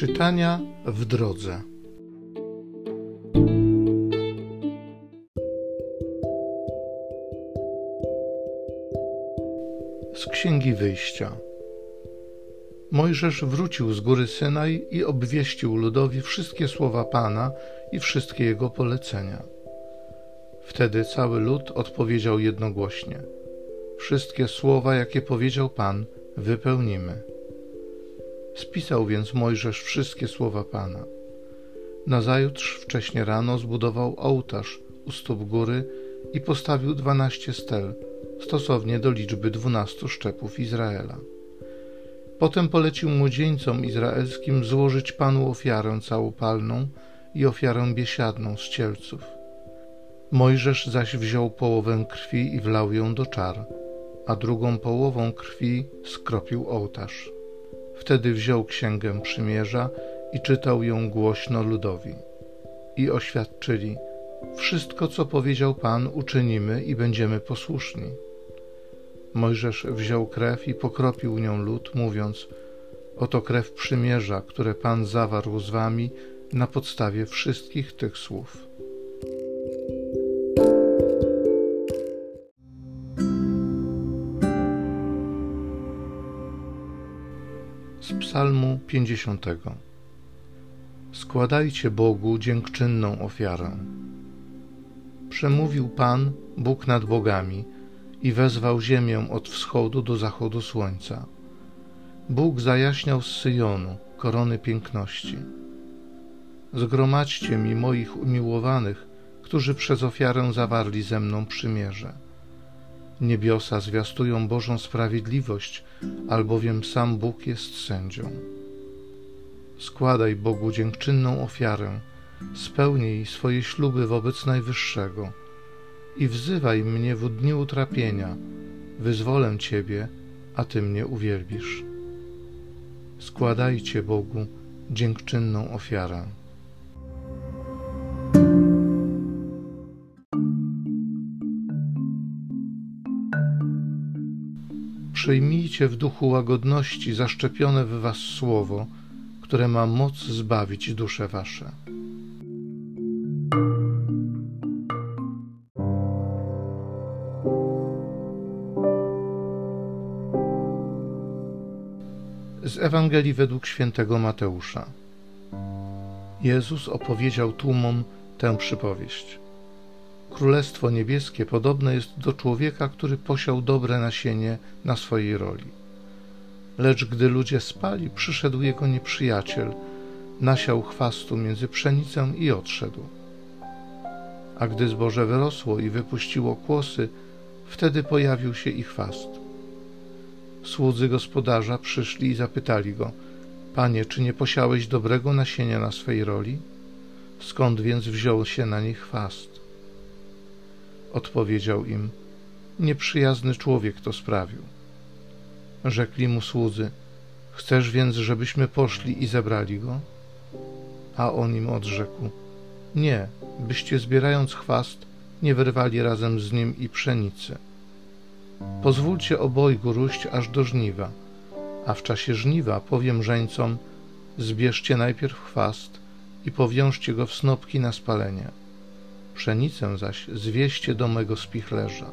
Czytania w drodze. Z Księgi Wyjścia. Mojżesz wrócił z góry Synaj i obwieścił ludowi wszystkie słowa Pana i wszystkie jego polecenia. Wtedy cały lud odpowiedział jednogłośnie: Wszystkie słowa, jakie powiedział Pan, wypełnimy. Spisał więc Mojżesz wszystkie słowa Pana. Nazajutrz wcześnie rano zbudował ołtarz u stóp góry i postawił dwanaście stel, stosownie do liczby dwunastu szczepów Izraela. Potem polecił młodzieńcom izraelskim złożyć Panu ofiarę całopalną i ofiarę biesiadną z cielców. Mojżesz zaś wziął połowę krwi i wlał ją do czar, a drugą połową krwi skropił ołtarz. Wtedy wziął księgę przymierza i czytał ją głośno ludowi. I oświadczyli: Wszystko, co powiedział Pan, uczynimy i będziemy posłuszni. Mojżesz wziął krew i pokropił nią lud, mówiąc: Oto krew przymierza, które Pan zawarł z wami na podstawie wszystkich tych słów. Psalmu 50. Składajcie Bogu dziękczynną ofiarę. Przemówił Pan, Bóg nad bogami, i wezwał ziemię od wschodu do zachodu słońca. Bóg zajaśniał z Syjonu korony piękności. Zgromadźcie mi moich umiłowanych, którzy przez ofiarę zawarli ze mną przymierze. Niebiosa zwiastują Bożą sprawiedliwość, albowiem sam Bóg jest sędzią. Składaj Bogu dziękczynną ofiarę, spełnij swoje śluby wobec Najwyższego i wzywaj mnie w dniu utrapienia, wyzwolę Ciebie, a Ty mnie uwielbisz. Składajcie Bogu dziękczynną ofiarę. Przyjmijcie w duchu łagodności zaszczepione w was słowo, które ma moc zbawić dusze wasze. Z Ewangelii według świętego Mateusza. Jezus opowiedział tłumom tę przypowieść. Królestwo Niebieskie podobne jest do człowieka, który posiał dobre nasienie na swojej roli. Lecz gdy ludzie spali, przyszedł jego nieprzyjaciel, nasiał chwastu między pszenicę i odszedł. A gdy zboże wyrosło i wypuściło kłosy, wtedy pojawił się i chwast. Słudzy gospodarza przyszli i zapytali go: Panie, czy nie posiałeś dobrego nasienia na swej roli? Skąd więc wziął się na nich chwast? Odpowiedział im: Nieprzyjazny człowiek to sprawił. Rzekli mu słudzy: Chcesz więc, żebyśmy poszli i zebrali go? A on im odrzekł: Nie, byście zbierając chwast, nie wyrwali razem z nim i pszenicy. Pozwólcie obojgu róść aż do żniwa, a w czasie żniwa powiem żeńcom: Zbierzcie najpierw chwast i powiążcie go w snopki na spalenie pszenicę zaś zwieście do mego spichlerza.